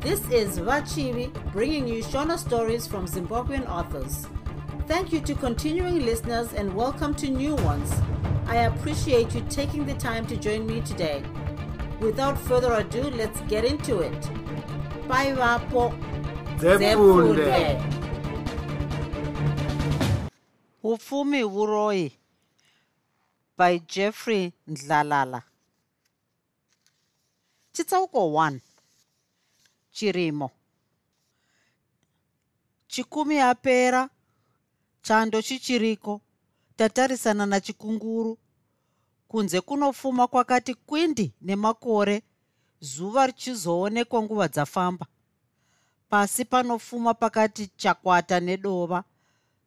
This is Vachivi bringing you Shona stories from Zimbabwean authors. Thank you to continuing listeners and welcome to new ones. I appreciate you taking the time to join me today. Without further ado, let's get into it. Bye, Vapo. Zefunde. upfumi uroi by jeffrey ndlalala chitsauko 1 chirimo. Chikumi apera chando chichiriko tatarisana nachikunguru kunze kunopfuma kwakati kwindi nemakore zuva richizoonekwa nguva dzafamba. Pasi panopfuma pakati chakwata nedova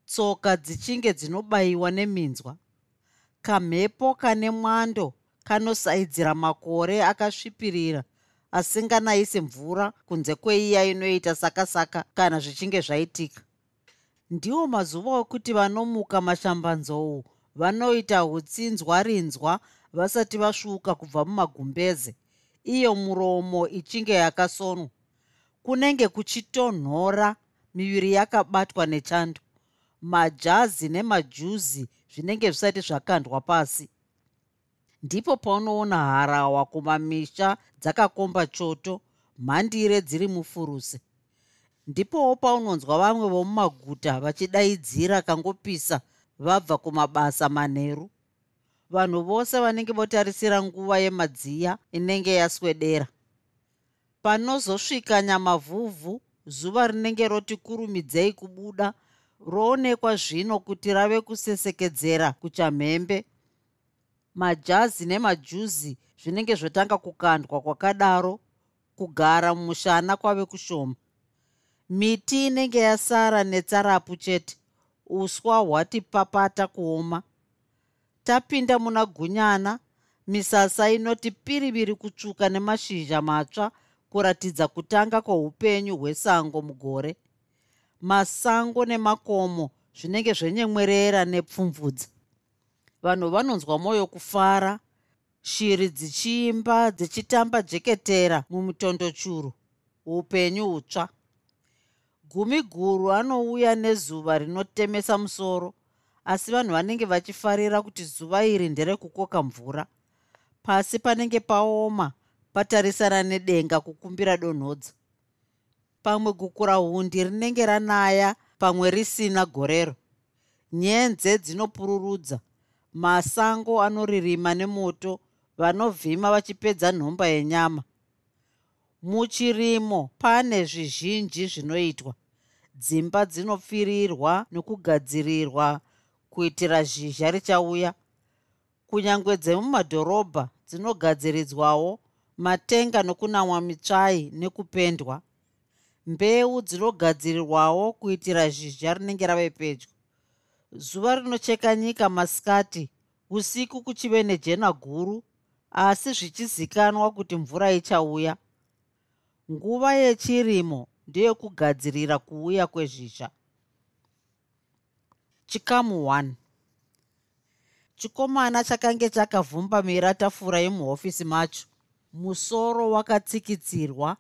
tsoka dzichinge dzinobayiwa neminzwa. Kamhepo kane mwando kanosaidzira makore akasvipirira asinganayisi mvura kunze kweiya inoita sakasaka kana zvichinge zvaitika. Ndiwo mazuva okuti vanomuka mashambanzou vanoita utsinzwa rinzwa vasati vasvuka kubva mumagumbeze iyo muromo ichinge yakasonwa. Kunenge kuchitonhora miviri yakabatwa nechando majazi nemajuzi zvinenge zvisati zvakandwa pasi ndipo paunoona harawa kumamisha dzakakomba choto mhandire dziri mufuruse. Ndipowo paunonzwa vamwe vomumaguta vachidaidzira kangopisa vabva kumabasa manheru vanhu vose vanenge votarisira nguva yemadziya inenge yaswedera. Panozosvika nyamavhuvhu zuva rinenge roti kurumidzei kubuda roonekwa zvino kuti rave kusesekedzera kuchamhembe majazi nemajuzi zvinenge zvotanga kukandwa kwakadaro kugara mumushana kwave kushoma. Miti inenge yasara netsarapu chete uswa hwati papata kuoma. Tapinda muna gunyana misasa inoti piriviri kutsvuka nemashizha matsva kuratidza kutanga kweupenyu hwesango mugore. Masango nemakomo zvinenge zvenyemwerera nepfumvudza vanhu vanonzwa mwoyo kufara shiri dzichiimba dzichitamba jeketera mumutondo churu upenyu hutsva. Gumi guru anouya nezuva rinotemesa musoro asi vanhu vanenge vachifarira kuti zuva iri nderekukoka mvura. Pasi panenge paoma patarisana nedenga kukumbira donhodza. Pamwe gukura hundi rinenge ranaya pamwe risina gorero. Nyenze dzinopururudza masango anoririma nemoto vanovhima vachipedza nhomba yenyama. Muchirimo pane zvizhinji zvinoitwa. Dzimba dzinopfirirwa nekugadzirirwa kuitira zhizha richauya. Kunyange dzemumadhorobha dzinogadziridzwawo matenga nokunamwa mitsvai nekupendwa. Mbeu dzinogadzirirwawo kuitira zhizha rinenge rave pedyo zuva rinocheka nyika masikati usiku kuchive nejena guru asi zvichizikanwa kuti mvura ichauya. Nguva yechirimo ndeyekugadzirira kuuya kwezhizha chikamu 1 chikomana chakange chakavhumbamira tafura yemuhofisi macho. Musoro wakatsikitsirwa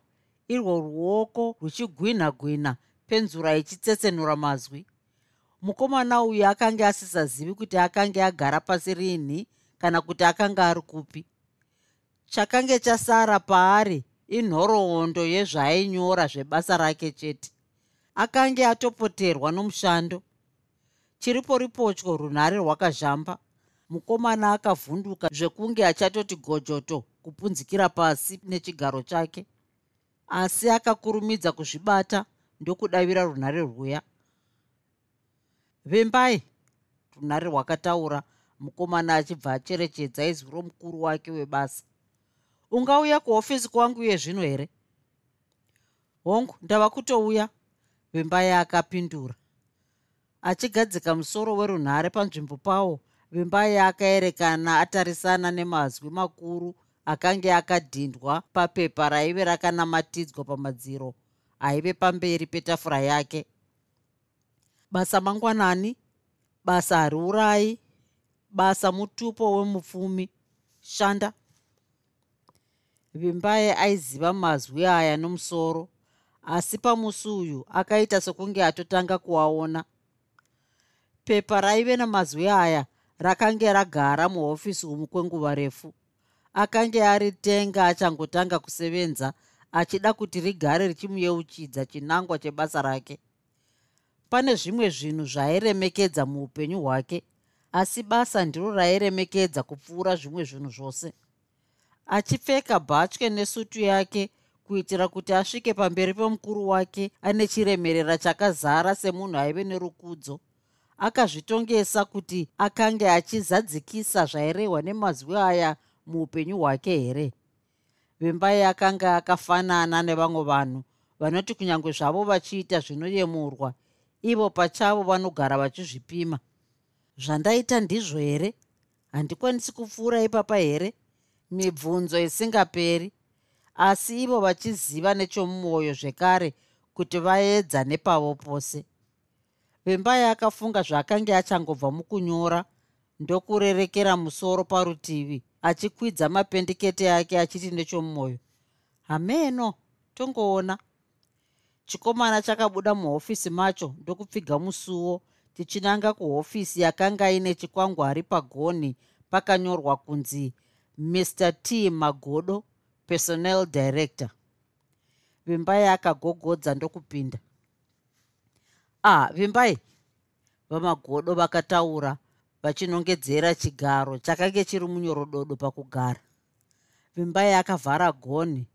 irwo ruoko ruchigwinhagwinha penzura ichitsetsenura mazwi mukomana uyu akanga asisazivi kuti akanga agara pasi rinhi kana kuti akanga ari kupi. Chakange chasara paari inhoroondo yezvaainyora zvebasa rake chete. Akange atopoterwa nomushando. Chiripo ripotyo runhare rwakazhamba. Mukomana akavhunduka zvekunge achatoti gojoto kupunzikira pasi nechigaro chake. Asi akakurumidza kuzvibata ndokudavira runhare rwuya vembai runhare rwakataura. Mukomana achibva acherechedza izwi romukuru wake webasa. Ungauya kuhofisi kwangu iye zvino here? Hongu ndava kutouya. Vembai akapindura. Achigadzika musoro werunhare panzvimbo pawo. Vembai akaerekana atarisana nemazwi makuru akange akadhindwa papepa raive rakanamatidzwa pamadziro aive pamberi petafura yake basa mangwanani basa hariurayi basa mutupo wemupfumi. Shanda. Vimbai aiziva mazwi aya nomusoro asi pamusi uyu akaita sekunge atotanga kuaona. Pepa raive namazwi aya rakange ragara muhofisi umu kwenguva refu. Akange ari tenga achangotanga kusevenza achida kuti rigare richimuyeuchidza chinangwa chebasa rake pane zvimwe zvinhu zvairemekedza muupenyu hwake asi basa ndiro rairemekedza kupfuura zvimwe zvinhu zvose. Achipfeka bhatye nesutu yake kuitira kuti asvike pamberi pemukuru wake ane chiremerera chakazara semunhu aive nerukudzo. Akazvitongesa kuti akange achizadzikisa zvairehwa nemazwi aya muupenyu hwake here. Vembai akanga akafanana nevamwe vanhu vanoti kunyange zvavo vachiita zvinoyemurwa ivo pachavo vanogara vachizvipima. Zvandaita ndizvo here? Handikwanisi kupfuura ipapa here? Mibvunzo isingaperi. Asi ivo vachiziva nechomumwoyo zvekare kuti vaedza nepavo pose. Vembai akafunga zvaakanga achangobva mukunyora ndokurerekera musoro parutivi achikwidza mapendikete ake achiti nechomumwoyo hameno tongoona chikomana chakabuda muhofisi macho ndokupfiga musuwo tichinanga kuhofisi yakanga ine chikwangwari pagonhi pakanyorwa kunzi mr t magodo personnel director. Vimbai akagogodza ndokupinda. Ah vimbai vamagodo vakataura vachinongedzera chigaro chakange chiri munyorododo pakugara. Vimbai akavhara gonhi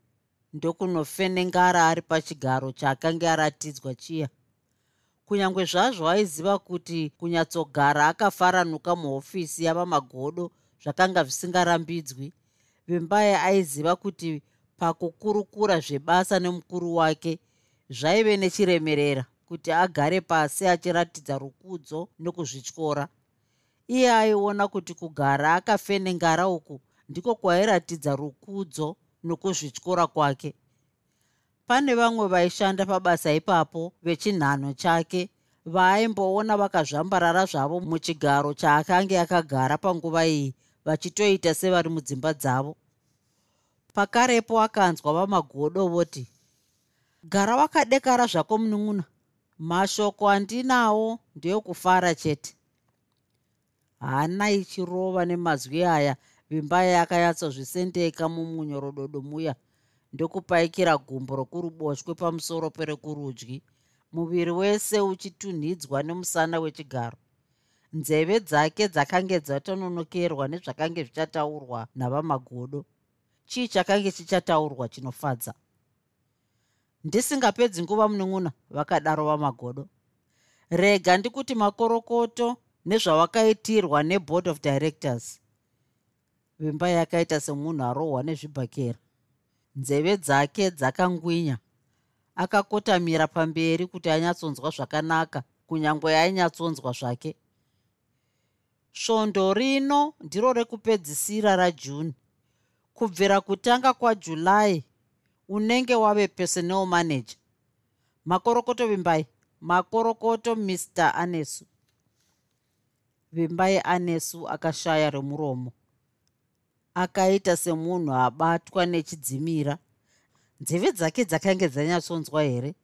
ndokunofenengara ari pachigaro chaakanga aratidzwa chiya. Kunyange zvazvo aiziva kuti kunyatsogara akafaranuka muhofisi yavamagodo zvakanga zvisingarambidzwi vimbai aiziva kuti pakukurukura zvebasa nemukuru wake zvaive nechiremerera kuti agare pasi achiratidza rukudzo nokuzvityora iye aiona kuti kugara akafenengara uku ndiko kwairatidza rukudzo nokuzvityora kwake. Pane vamwe vaishanda pabasa ipapo vechinhano chake vaaimboona vakazvambarara zvavo muchigaro chaakange akagara panguva iyi vachitoita sevari mudzimba dzavo. Pakarepo akanzwa vamagodo voti gara wakadekara zvako munun'una mashoko andinawo ndeyokufara chete. Hana ichirova nemazwi aya vimbai akanyatsoζvisendeka mumunyorododo muya. Ndokupaikira gumbo rokuruboshwe pamusoro perekurudyi. Muviri wese uchitunhidzwa nemusana wechigaro. Nzeve dzake dzakange dzatononokerwa nezvakange zvichataurwa navamagodo. Chii chakange chichataurwa chinofadza? Ndisingapedzi nguva munun'una vakadaro vamagodo. Rega ndikuti makorokoto nezvawakaitirwa neboard of directors vimba yakaita semunhu arohwa nezvibhakera. Nzeve dzake dzakangwinya. Akakotamira pamberi kuti anyatsonzwa zvakanaka kunyange ainyatsonzwa zvake. Svondo rino ndiro rekupedzisira rajuni kubvira kutanga kwajulai unenge wave personal manager. Makorokoto vimbai makorokoto mr anesu. Vimbai anesu akashaya remuromo akaita semunhu abatwa nechidzimira. Nzeve dzake dzakange dzanyatsonzwa here?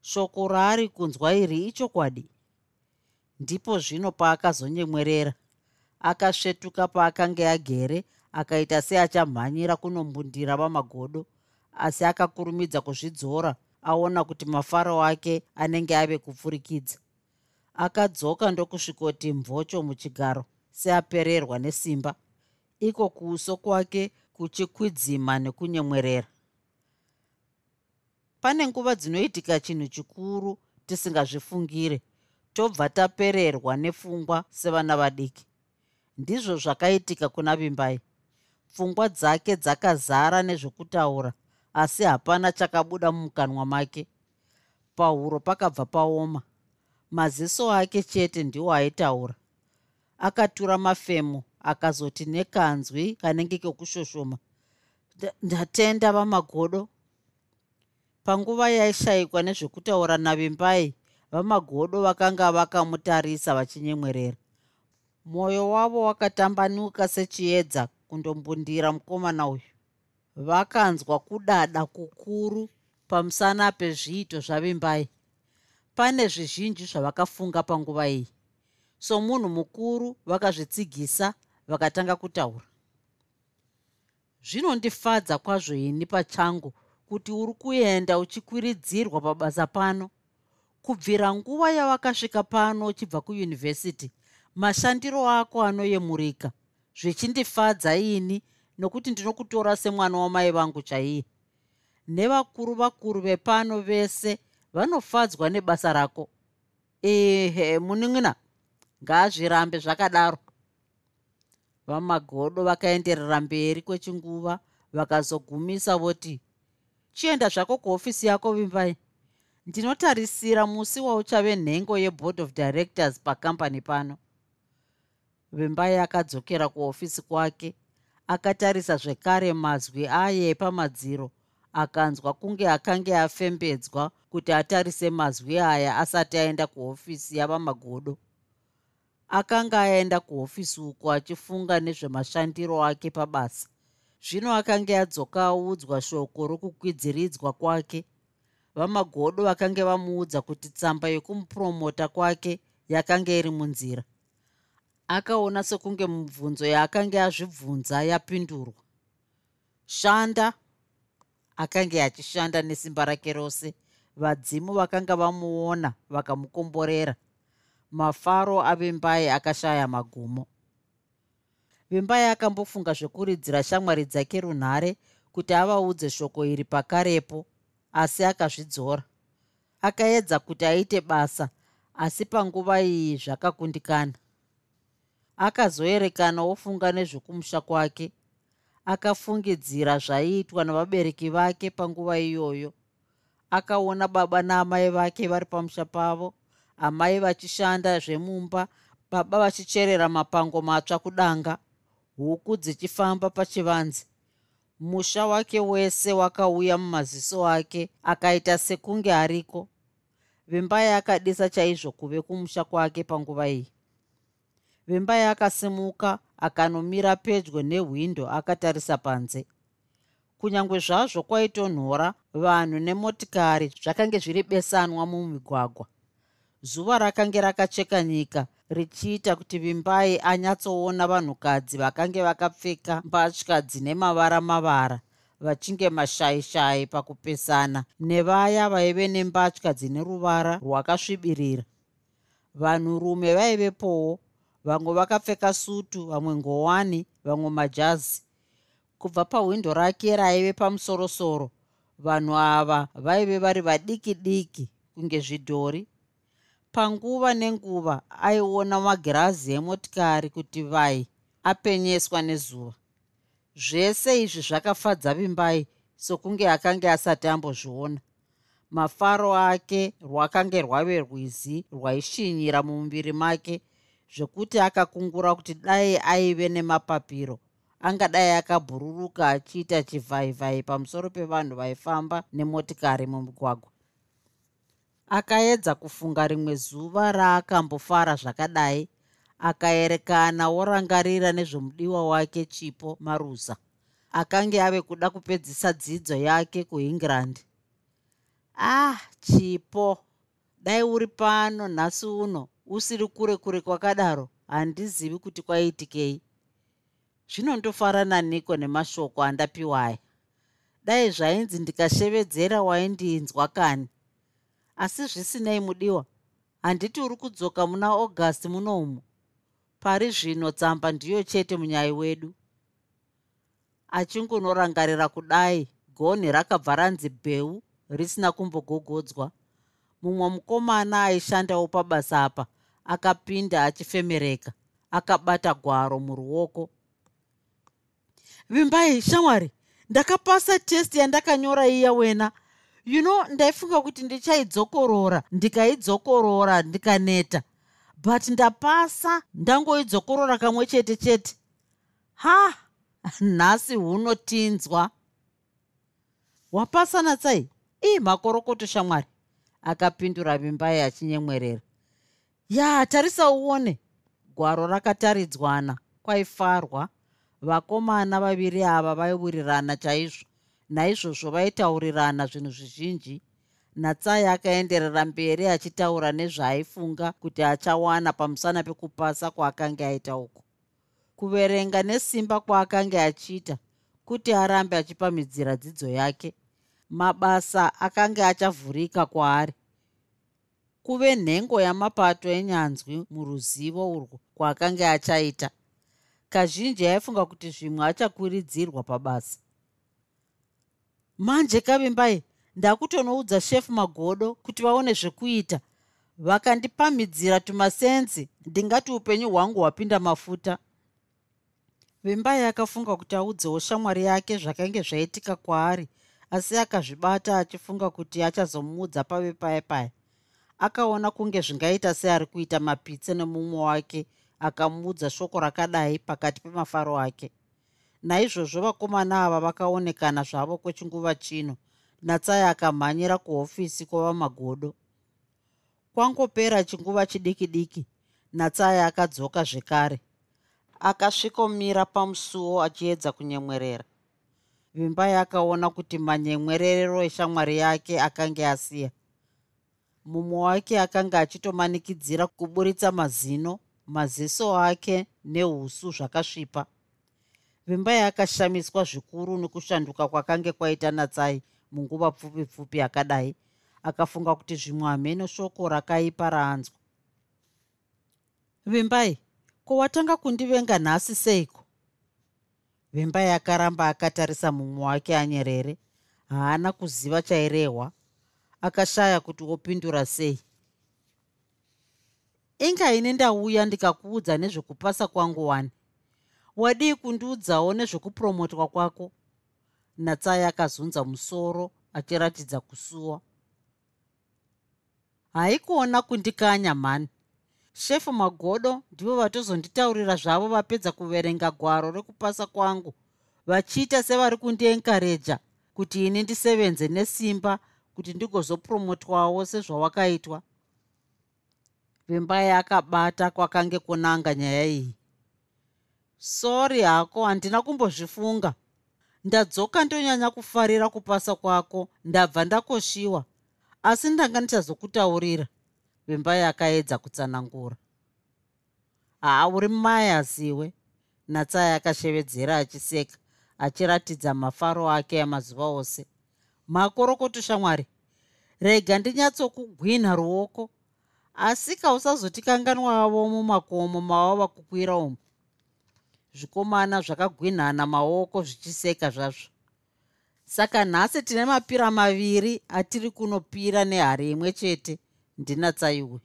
Shoko raari kunzwa iri ichokwadi? Ndipo zvino paakazonyemwerera akasvetuka paakanga agere akaita seachamhanyira kunombundira vamagodo asi akakurumidza kuzvidzora aona kuti mafaro ake anenge ave kupfurikidza. Akadzoka ndokusvikoti mvocho muchigaro seapererwa nesimba iko kuuso kwake kuchikwidzima nekunyemwerera. Pane nguva dzinoitika chinhu chikuru tisingazvifungire tobva tapererwa nepfungwa sevana vadiki. Ndizvo zvakaitika kuna vimbai. Pfungwa dzake dzakazara nezvekutaura asi hapana chakabuda mumukanwa make. Pahuro pakabva paoma. Maziso ake chete ndiwo aitaura. Akatura mafemo akazoti nekanzwi kanenge kekushoshoma ndatenda vamagodo panguva yaishayikwa nezvekutaura navimbai vamagodo vakanga vakamutarisa vachinyemwerera. Mwoyo wavo wakatambanuka sechiedza kundombundira mukomana uyu. Vakanzwa kudada kukuru pamusana pezviito zvavimbai. Pane zvizhinji zvavakafunga panguva iyi. Somunhu mukuru vakazvitsigisa vakatanga kutaura. Zvinondifadza kwazvo ini pachangu kuti uri kuenda uchikwiridzirwa pabasa pano. Kubvira nguva yawakasvika pano uchibva kuyunivhesiti mashandiro ako anoyemurika. Zvichindifadza ini nokuti ndinokutora semwana wamai vangu chaiye. Nevakuru vakuru vepano vese vanofadzwa nebasa rako. Ehe munin'ina ngaazvirambe zvakadaro vamagodo vakaenderera mberi kwechinguva vakazogumisa voti chienda zvako kuhofisi yako vimbai. Ndinotarisira musi wauchave nhengo yeboard of directors pakambani pano. Vimbai akadzokera kuhofisi kwake akatarisa zvekare mazwi aye pamadziro akanzwa kunge akange afembedzwa kuti atarise mazwi aya asati aenda kuhofisi yavamagodo akanga aenda kuhofisi uko achifunga nezvemashandiro ake pabasa. Zvino akanga adzoka audzwa shoko rokukwidziridzwa kwake. Vamagodo vakange vamuudza kuti tsamba yokumupromota kwake yakanga iri munzira. Akaona sekunge mubvunzo yaakanga azvibvunza yapindurwa. Shanda akanga achishanda nesimba rake rose. Vadzimu vakanga vamuona vakamukomborera mafaro avimbai akashaya magumo. Vimbai akambofunga zvekuridzira shamwari dzake runhare kuti avaudze shoko iri pakarepo asi akazvidzora. Akaedza kuti aite basa asi panguva iyi zvakakundikana. Akazoerekana ofunga nezvekumusha kwake akafungidzira zvaiitwa navabereki vake panguva iyoyo. Akaona baba naamai vake vari pamusha pavo amai vachishanda zvemumba baba vachicherera mapango matsva kudanga huku dzichifamba pachivanze. Musha wake wese wakauya mumaziso ake akaita sekunge ariko vimbai akadisa chaizvo kuve kumusha kwake panguva iyi. Vimbai akasimuka akanomira pedyo nehwindo akatarisa panze. Kunyange zvazvo kwaitonhora vanhu nemotikari zvakange zviri besanwa mumigwagwa zuva rakange rakacheka nyika richiita kuti vimbai anyatsoona vanhukadzi vakange vakapfeka mbatya dzine mavara mavara vachinge mashaishai pakupesana nevaya vaive nembatya dzine ruvara rwakasvibirira. Vanhurume vaivepowo vamwe vakapfeka sutu vamwe ngowani vamwe majazi. Kubva pahwindo rake raive pamusorosoro vanhu ava vaive vari vadiki diki kunge zvidhori panguva nenguva aiona magirazi emotikari kuti vai apenyeswa nezuva. Zvese izvi zvakafadza vimbai sokunge akanga asati ambozviona. Mafaro ake rwakange rwave rwizi rwaishinyira mumuviri make zvekuti akakungura kuti dai aive nemapapiro angadai akabhururuka achiita chivhaivhai pamusoro pevanhu vaifamba nemotikari mumugwagwa akaedza kufunga rimwe zuva raakambofara zvakadai. Akaerekana worangarira nezvemudiwa wake chipo maruza. Akange ave kuda kupedzisa dzidzo yake kuengland. Ah chipo. Dai uri pano nhasi uno. Usiri kure kure kwakadaro. Handizivi kuti kwaitikei. Zvinondofarana niko nemashoko andapiwaya dai zvainzi ndikashevedzera waindinzwa kani asi zvisinei mudiwa. Handiti uri kudzoka muna august munomu pari zvino tsamba ndiyo chete munyai wedu. Achingonorangarira kudai gonhi rakabva ranzi bheu risina kumbogogodzwa. Mumwe mukomana aishandawo pabasa apa akapinda achifemereka akabata gwaro muruoko. Vimbai shamwari ndakapasa testi yandakanyora iya wena you know ndaifunga kuti ndichaidzokorora ndikaidzokorora ndikaneta. But ndapasa ndangoidzokorora kamwe chete chete. Ha! Nhasi hunotinzwa. Wapasa natsai ii makorokoto shamwari. Akapindura vimbai achinyemwerera. Ya tarisa uone. Gwaro rakataridzwana. Kwaifarwa. Vakomana vaviri ava vaiwirirana chaizvo naizvozvo vaitaurirana zvinhu zvizhinji. Natsai akaenderera mberi achitaura nezvaaifunga kuti achawana pamusana pekupasa kwaakanga aita uku. Kuverenga nesimba kwaakanga achiita kuti arambe achipamidzira dzidzo yake. Mabasa akanga achavhurika kwaari. Kuve nhengo yamapato enyanzwi muruzivo urwu kwaakanga achaita. Kazhinji aifunga kuti zvimwe achakwiridzirwa pabasa manje kavimbai ndakutonoudza shefu magodo kuti vaone zvekuita. Vakandipamidzira tumasenzi ndingati upenyu hwangu hwapinda mafuta. Vimbai akafunga kuti audzewo shamwari yake zvakange zvaitika kwaari asi akazvibata achifunga kuti achazomuudza pave paya paya akaona kunge zvingaita seari kuita mapitse nemumwe wake akamuudza shoko rakadai pakati pemafaro ake naizvozvo vakomana ava vakaonekana zvavo kwechinguva chino. Natsai akamhanyira kuhofisi kwavamagodo kwangopera chinguva chidiki diki natsai akadzoka zvekare. Akasvikomira pamusuwo achiedza kunyemwerera. Vimbai akaona kuti manyemwerero eshamwari yake akanga asiya. Mumwe wake akanga achitomanikidzira kuburitsa mazino maziso ake neusu zvakasvipa vimbai akashamiswa zvikuru nekushanduka kwakange kwaita natsai munguva pfupi pfupi akadai akafunga kuti zvimwe hameno shoko rakaipa raanzwa. Vimbai ko watanga kundivenga nhasi seiko? Vimbai akaramba akatarisa mumwe wake anyerere. Haana kuziva chairehwa. Akashaya kuti wopindura sei. Inga ine ndauya ndikakuudza nezvekupasa kwangu wani wadii kundiudzawo nezvekupromotwa kwako. Natsai akazunza musoro achiratidza kusuwa. Haikuona kundikanya mhani. Shefu magodo ndivo vatozonditaurira zvavo vapedza kuverenga gwaro rekupasa kwangu vachiita sevari kundienkareja kuti ini ndisevenze nesimba kuti ndigozopromotwawo sezvawakaitwa. Vimbai akabata kwakange kunanga nyaya iyi sori hako handina kumbozvifunga. Ndadzoka ndonyanya kufarira kupasa kwako ndabva ndakoshiwa. Asi ndanga ndichazokutaurira. Vimbai akaedza kutsanangura. Haa uri mai asiwe. Natsai akashevedzera achiseka achiratidza mafaro ake emazuva ose. Makorokoto shamwari. Rega ndinyatsokugwinha ruoko. Asi kausazotikanganwavo mumakomo mavava kukwira umu zvikomana zvakagwinhana maoko zvichiseka zvazvo. Saka nhasi tine mapira maviri atiri kunopira nehari imwe chete ndina tsaiwe.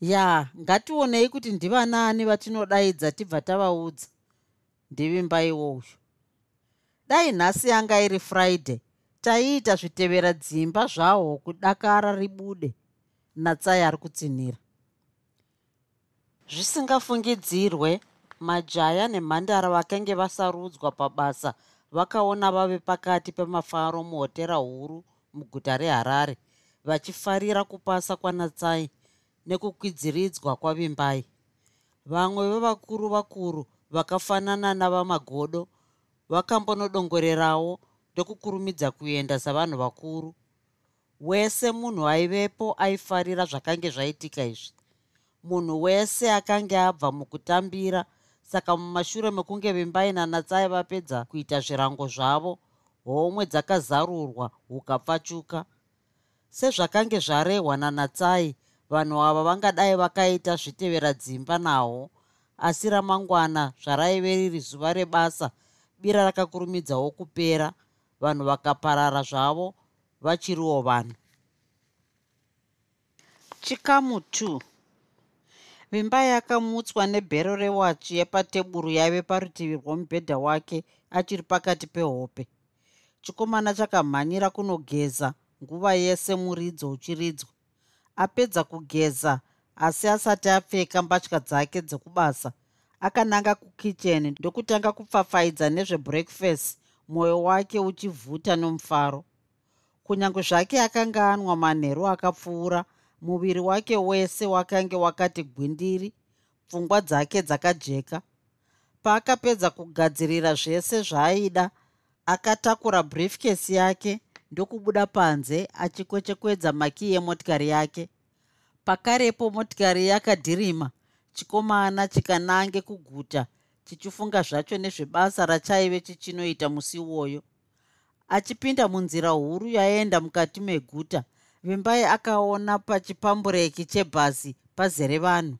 Ya ngationei kuti ndivanaani vatinodaidza tibva tavaudza. Ndivimbaio uyu dai nhasi yanga iri friday taiita zvitevera dzimba zvahwo kudakara ribude natsai ari kutsinhira. Zvisingafungidzirwe majaya nemhandara vakange vasarudzwa pabasa vakaona vave pakati pemafaro muhotera huru muguta reharare vachifarira kupasa kwanatsai nekukwidziridzwa kwavimbai. Vamwe vevakuru vakuru vakafanana navamagodo vakambonodongorerawo ndokukurumidza kuenda savanhu vakuru. Wese munhu aivepo aifarira zvakange zvaitika izvi. Munhu wese akanga abva mukutambira saka mumashure mekunge vimbai nanatsai vapedza kuita zvirango zvavo homwe dzakazarurwa hukapfachuka. Sezvakange zvarehwa nanatsai vanhu ava vangadai vakaita zvitevera dzimba nahwo asi ramangwana zvaraive riri zuva rebasa bira rakakurumidzawo kupera vanhu vakaparara zvavo vachiriwo vanhu. Chikamu 2 vimba yakamutswa nebhero rewachi yepateburu yaive parutivi rwomubhedha wake achiri pakati pehope. Chikomana chakamhanyira kunogeza nguva yese muridzo uchiridzwa. Apedza kugeza asi asati apfeka mbatya dzake dzekubasa. Akananga kukicheni ndokutanga kupfapfaidza nezvebreakfast mwoyo wake uchivhuta nomufaro. Kunyange zvake akanga anwa manheru akapfuura muviri wake wese wakange wakati gwindiri pfungwa dzake dzakajeka. Paakapedza kugadzirira zvese zvaaida akatakura briefcase yake ndokubuda panze achikwechekvedza maki yemotikari yake. Pakarepo motikari yakadhirima chikomana chikanange kuguta chichifunga zvacho nezvebasa rachaive chichinoita musi iwoyo achipinda munzira huru yaenda mukati meguta vimbai akaona pachipambureki chebhasi pazere vanhu.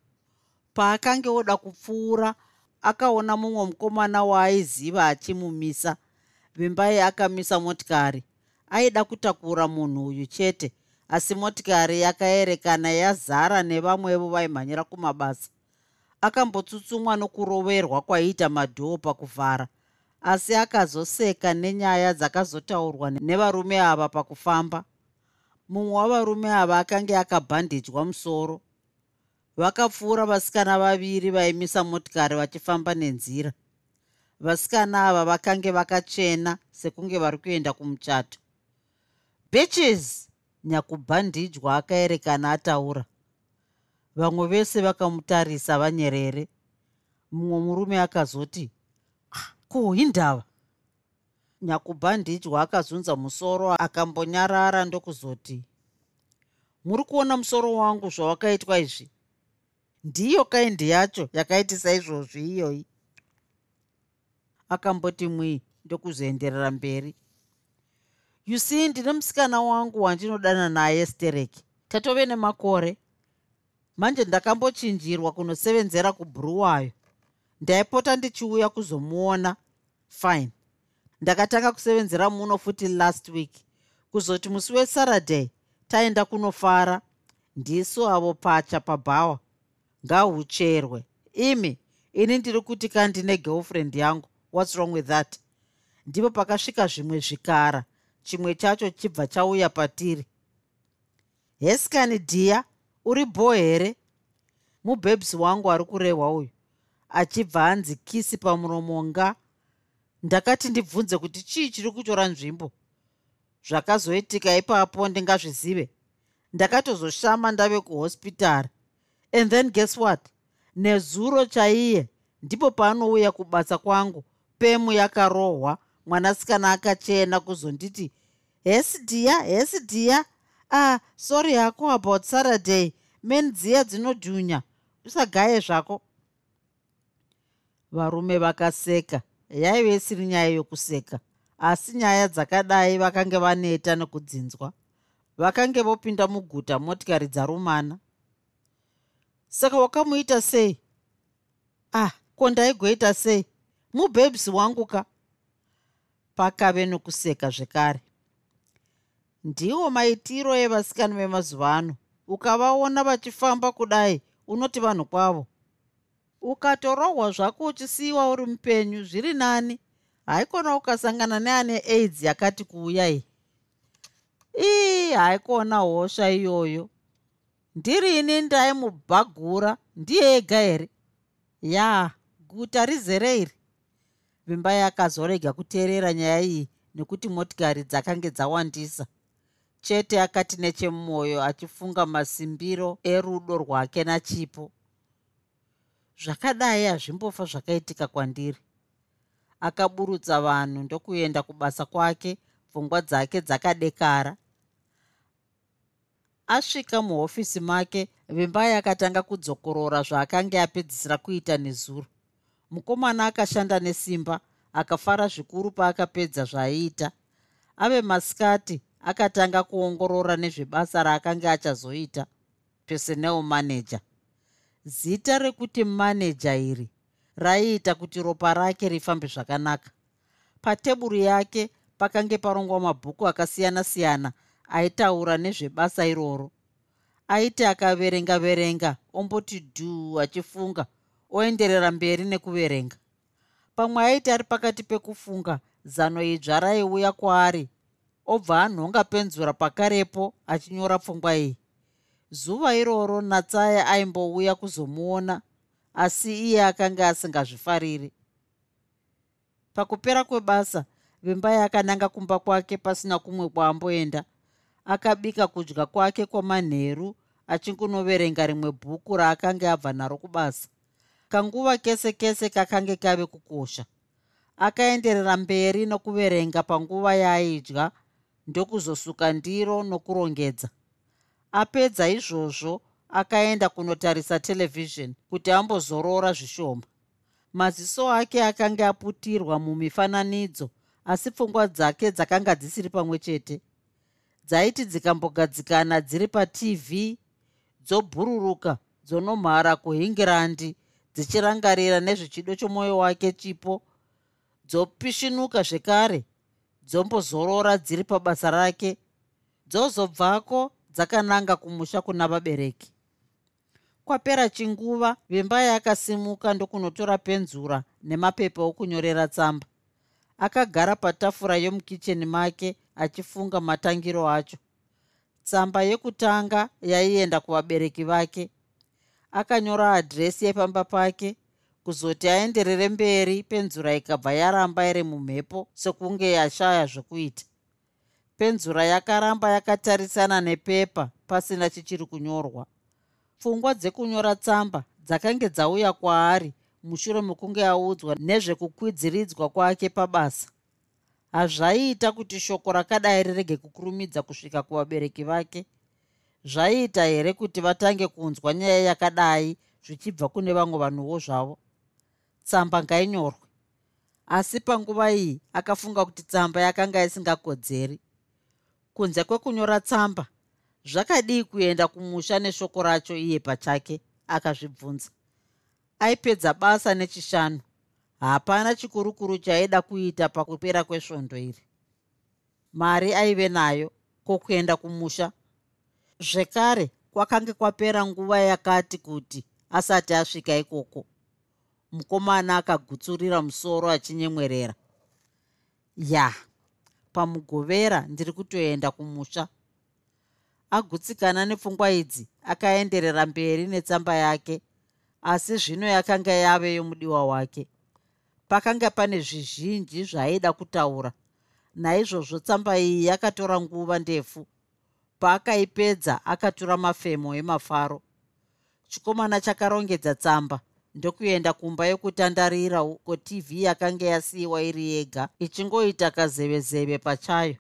Paakange oda kupfuura akaona mumwe mukomana waaiziva achimumisa. Vimbai akamisa motikari. Aida kutakura munhu uyu chete asi motikari yakaerekana yazara nevamwevo vaimhanyira kumabasa. Akambotsutsumwa nokuroverwa kwaiita madhoo pakuvhara asi akazoseka nenyaya dzakazotaurwa nevarume ava pakufamba mumwe wavarume ava akange akabhandidywa musoro. Vakapfuura vasikana vaviri vaimisa motikari vachifamba nenzira. Vasikana ava vakange vakachena sekunge vari kuenda kumuchato. Bitches nyakubhandidywa akaerekana ataura. Vamwe vese vakamutarisa vanyerere. Mumwe murume akazoti ah, ko indava nyakubhandidywa akazunza musoro akambonyarara ndokuzoti muri kuona musoro wangu zvawakaitwa izvi? Ndiyo kaindi yacho yakaitisa izvozvi iyoyi. Akamboti mwii ndokuzoenderera mberi. You see ndine musikana wangu wandinodana naye stereki tatove nemakore. Manje ndakambochinjirwa kunosevenzera kubhuruwayo. Ndaipota ndichiuya kuzomuona. Fine ndakatanga kusevenzera muno futi last week. Kuzoti musi wesaturday taenda kunofara. Ndisu avo pacha pabhawa. Ngahucherwe imi ini ndiri kuti kandine girlfriend yangu. Whats wrong with that? Ndipo pakasvika zvimwe zvikara chimwe chacho chibva chauya patiri. Heskani dhiya uri bho here? Mubebsi wangu ari kurehwa uyu. Achibva anzi kisi pamuromo nga ndakati ndibvunze kuti chii chiri kutora nzvimbo? Zvakazoitika ipapo ndingazvizive. Ndakatozoshama ndave kuhospitari and then guess what? Nezuro chaiye. Ndipo paanouya kubasa kwangu pemu yakarohwa. Mwanasikana akachena kuzonditi hesi dhiya hesi dhiya ah sorry hako about saturday. Men dziya dzinodhunya. Usagaye zvako. Varume vakaseka yaive isiri nyaya yokuseka asi nyaya dzakadai vakange vaneta nekudzinzwa vakange vopinda muguta motikari dzarumana. Saka wakamuita sei? Ah ko ndaigoita sei? Mubebsi wangu ka pakave nokuseka zvekare. Ndiwo maitiro evasikana vemazuva ano. Ukavaona vachifamba kudai unoti vanhu kwavo ukatorohwa zvako uchisiyiwa uri mupenyu zviri nani? Haikona ukasangana neane aids yakati kuuyai ii haikona hosha iyoyo. Ndirini ndaimubhagura ndiye ega here? Ya guta rizere iri. Vimba yakazorega kuteerera nyaya iyi nekuti motikari dzakange dzawandisa. Chete akati nechemwoyo achifunga masimbiro erudo rwake nachipo zvakadai hazvimbofa zvakaitika kwandiri. Akaburutsa vanhu ndokuenda kubasa kwake pfungwa dzake dzakadekara. Asvika muhofisi make vimbai akatanga kudzokorora zvaakanga apedzisira kuita nezuro. Mukomana akashanda nesimba akafara zvikuru paakapedza zvaaiita ave masikati akatanga kuongorora nezvebasa raakanga achazoita personal manager zita rekuti maneja iri raiita kuti ropa rake rifambe zvakanaka. Pateburi yake pakange parongwa mabhuku akasiyana-siyana aitaura nezvebasa iroro. Aiti akaverenga verenga omboti dhuu achifunga oenderera mberi nekuverenga. Pamwe aiti ari pakati pekufunga zano idzva raiuya kwaari obva anhonga penzura pakarepo achinyora pfungwa iyi zuva iroro natsaya aimbouya kuzomuona asi iye akanga asingazvifariri. Pakupera kwebasa vimbai akananga kumba kwake pasina kumwe kwaamboenda akabika kudya kwake kwamanheru achingunoverenga rimwe bhuku raakanga abva naro kubasa. Kanguva kese kese kakange kave kukosha. Akaenderera mberi nokuverenga panguva yaaidya ndokuzosuka ndiro nokurongedza apedza izvozvo akaenda kunotarisa terevhizheni kuti ambozorora zvishoma. Maziso ake akanga aputirwa mumifananidzo asi pfungwa dzake dzakanga dzisiri pamwe chete. Dzaiti dzikambogadzikana dziri patv dzobhururuka dzonomhara kuhingirandi dzichirangarira nezvechido chomwoyo wake chipo dzopishinuka zvekare dzombozorora dziri pabasa rake. Dzozobvako dzakananga kumusha kuna vabereki. Kwapera chinguva vimba yakasimuka ndokunotora penzura nemapepa okunyorera tsamba. Akagara patafura yomukicheni make achifunga matangiro acho. Tsamba yekutanga yaienda kuvabereki vake. Akanyora adhiresi yepamba pake kuzoti aenderere mberi penzura ikabva yaramba iri mumhepo sekunge yashaya zvokuita penzura yakaramba yakatarisana nepepa pasina chichiri kunyorwa. Pfungwa dzekunyora tsamba dzakange dzauya kwaari mushure mekunge audzwa nezvekukwidziridzwa kwake pabasa. Hazvaiita kuti shoko rakadai rirege kukurumidza kusvika kuvabereki vake. Zvaiita here kuti vatange kunzwa nyaya yakadai zvichibva kune vamwe vanhuwo zvavo? Tsamba ngainyorwe. Asi panguva iyi akafunga kuti tsamba yakanga isingakodzeri kunze kwekunyora tsamba. Zvakadii kuenda kumusha neshoko racho iye pachake akazvibvunza. Aipedza basa nechishanu. Hapana chikurukuru chaida kuita pakupera kwesvondo iri. Mari aive nayo kwokuenda kumusha. Zvekare kwakange kwapera nguva yakati kuti asati asvika ikoko. Mukomana akagutsurira musoro achinyemwerera. Ya pamugovera ndiri kutoenda kumusha. Agutsikana nepfungwa idzi akaenderera mberi netsamba yake asi zvino yakanga yave yomudiwa wake. Pakanga pane zvizhinji zvaaida kutaura naizvozvo tsamba iyi yakatora nguva ndefu. Paakaipedza akatura mafemo emafaro. Chikomana chakarongedza tsamba ndokuenda kumba yokutandarira uko tv yakanga yasiyiwa iri yega. Ichingoita kazevezeve pachayo.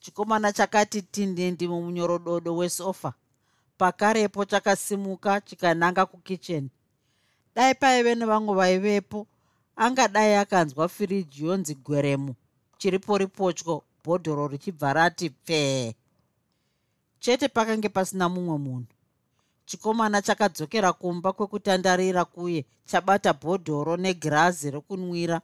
Chikomana chakati tindindi mumunyorododo wesofa. Pakarepo chakasimuka chikananga kukicheni. Dai paive nevamwe vaivepo. Angadai akanzwa firiji yonzi gweremu chiripo ripotyo bhodhoro richibva rati pfee. Chete pakange pasina mumwe munhu chikomana chakadzokera kumba kwekutandarira kuye chabata bhodhoro negirazi rokunwira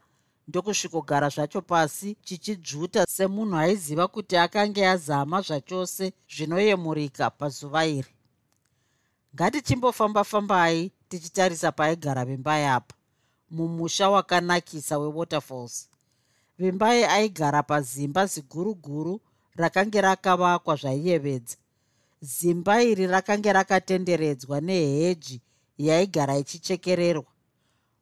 ndokusvikogara zvacho pasi chichidzvuta semunhu aiziva kuti akange azama zvachose zvinoyemurika pazuva iri. Ngatichimbofamba-fambai tichitarisa paaigara vimbai apa mumusha wakanakisa wewaterfalls. Vimbai aigara pazimba ziguruguru rakange rakavakwa zvaiyevedza zimba iri rakange rakatenderedzwa neheji yaigara ichichekererwa.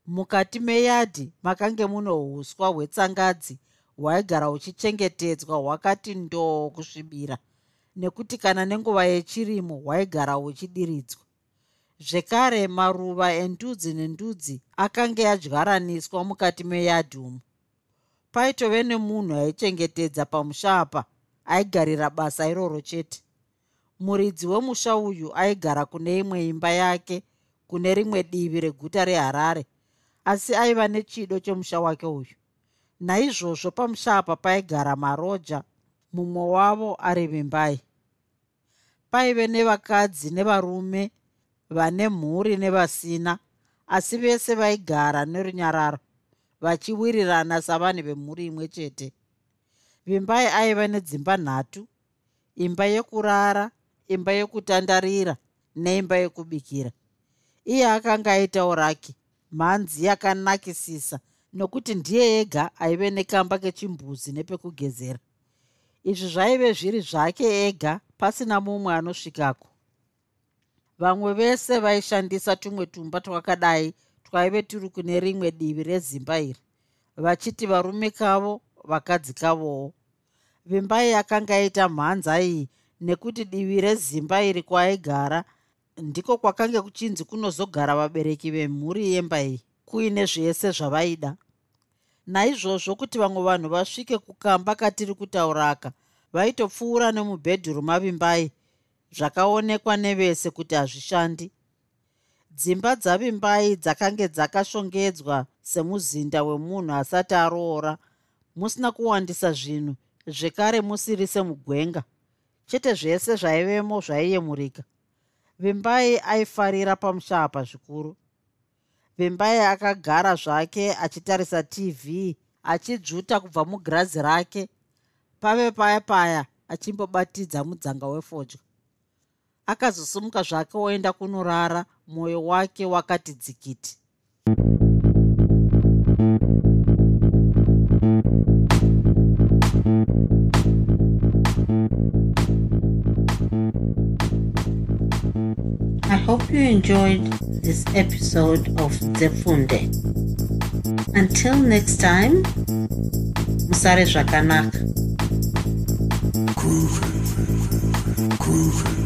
Mukati meyadhi makange muno uswa hwetsangadzi hwaigara huchichengetedzwa hwakati ndoo kusvibira nekuti kana nenguva yechirimo hwaigara huchidiridzwa. Zvekare maruva endudzi nendudzi akange adyaraniswa mukati meyadhi umu. Paitove nemunhu aichengetedza pamusha apa aigarira basa iroro chete muridzi wemusha uyu aigara kune imwe imba yake kune rimwe divi reguta reharare asi aiva nechido chomusha wake uyu. Naizvozvo pamusha apa paigara maroja mumwe wavo ari vimbai paive nevakadzi nevarume vane mhuri nevasina asi vese vaigara nerunyararo vachiwirirana savanhu vemhuri imwe chete. Vimbai aiva nedzimba nhatu imba yekurara imba yekutandarira neimba yekubikira. Iye akanga aitawo rake mhanzi yakanakisisa nokuti ndiye ega aive nekamba kechimbuzi nepekugezera. Izvi zvaive zviri zvake ega pasina mumwe anosvikako. Vamwe vese vaishandisa tumwe tumba twakadai twaive turi kune rimwe divi rezimba iri vachiti varume kavo vakadzi kavowo. Vimbai yakanga ita mhanza iyi nekuti divi rezimba iri kwaaigara ndiko kwakange kuchinzi kunozogara vabereki vemhuri yemba iyi kuine zvese zvavaida. Naizvozvo kuti vamwe vanhu vasvike kukamba katiri kutaura aka vaitopfuura nemubhedhuru mavimbai zvakaonekwa nevese kuti hazvishandi. Dzimba dzavimbai dzakange dzakashongedzwa semuzinda wemunhu asati aroora musina kuwandisa zvinhu zvekare musiri semugwenga chete zvese zvaivemo zvaiyemurika vimbai aifarira pamusha apa zvikuru. Vimbai akagara zvake achitarisa tv achidzvuta kubva mugirazi rake pave paya paya achimbobatidza mudzanga wefodya akazosumuka zvake oenda kunorara mwoyo wake wakati dzikiti. I hope you enjoyed this episode of Zefunde. Until next time, Musare Zvakanaka. Groovy, groovy.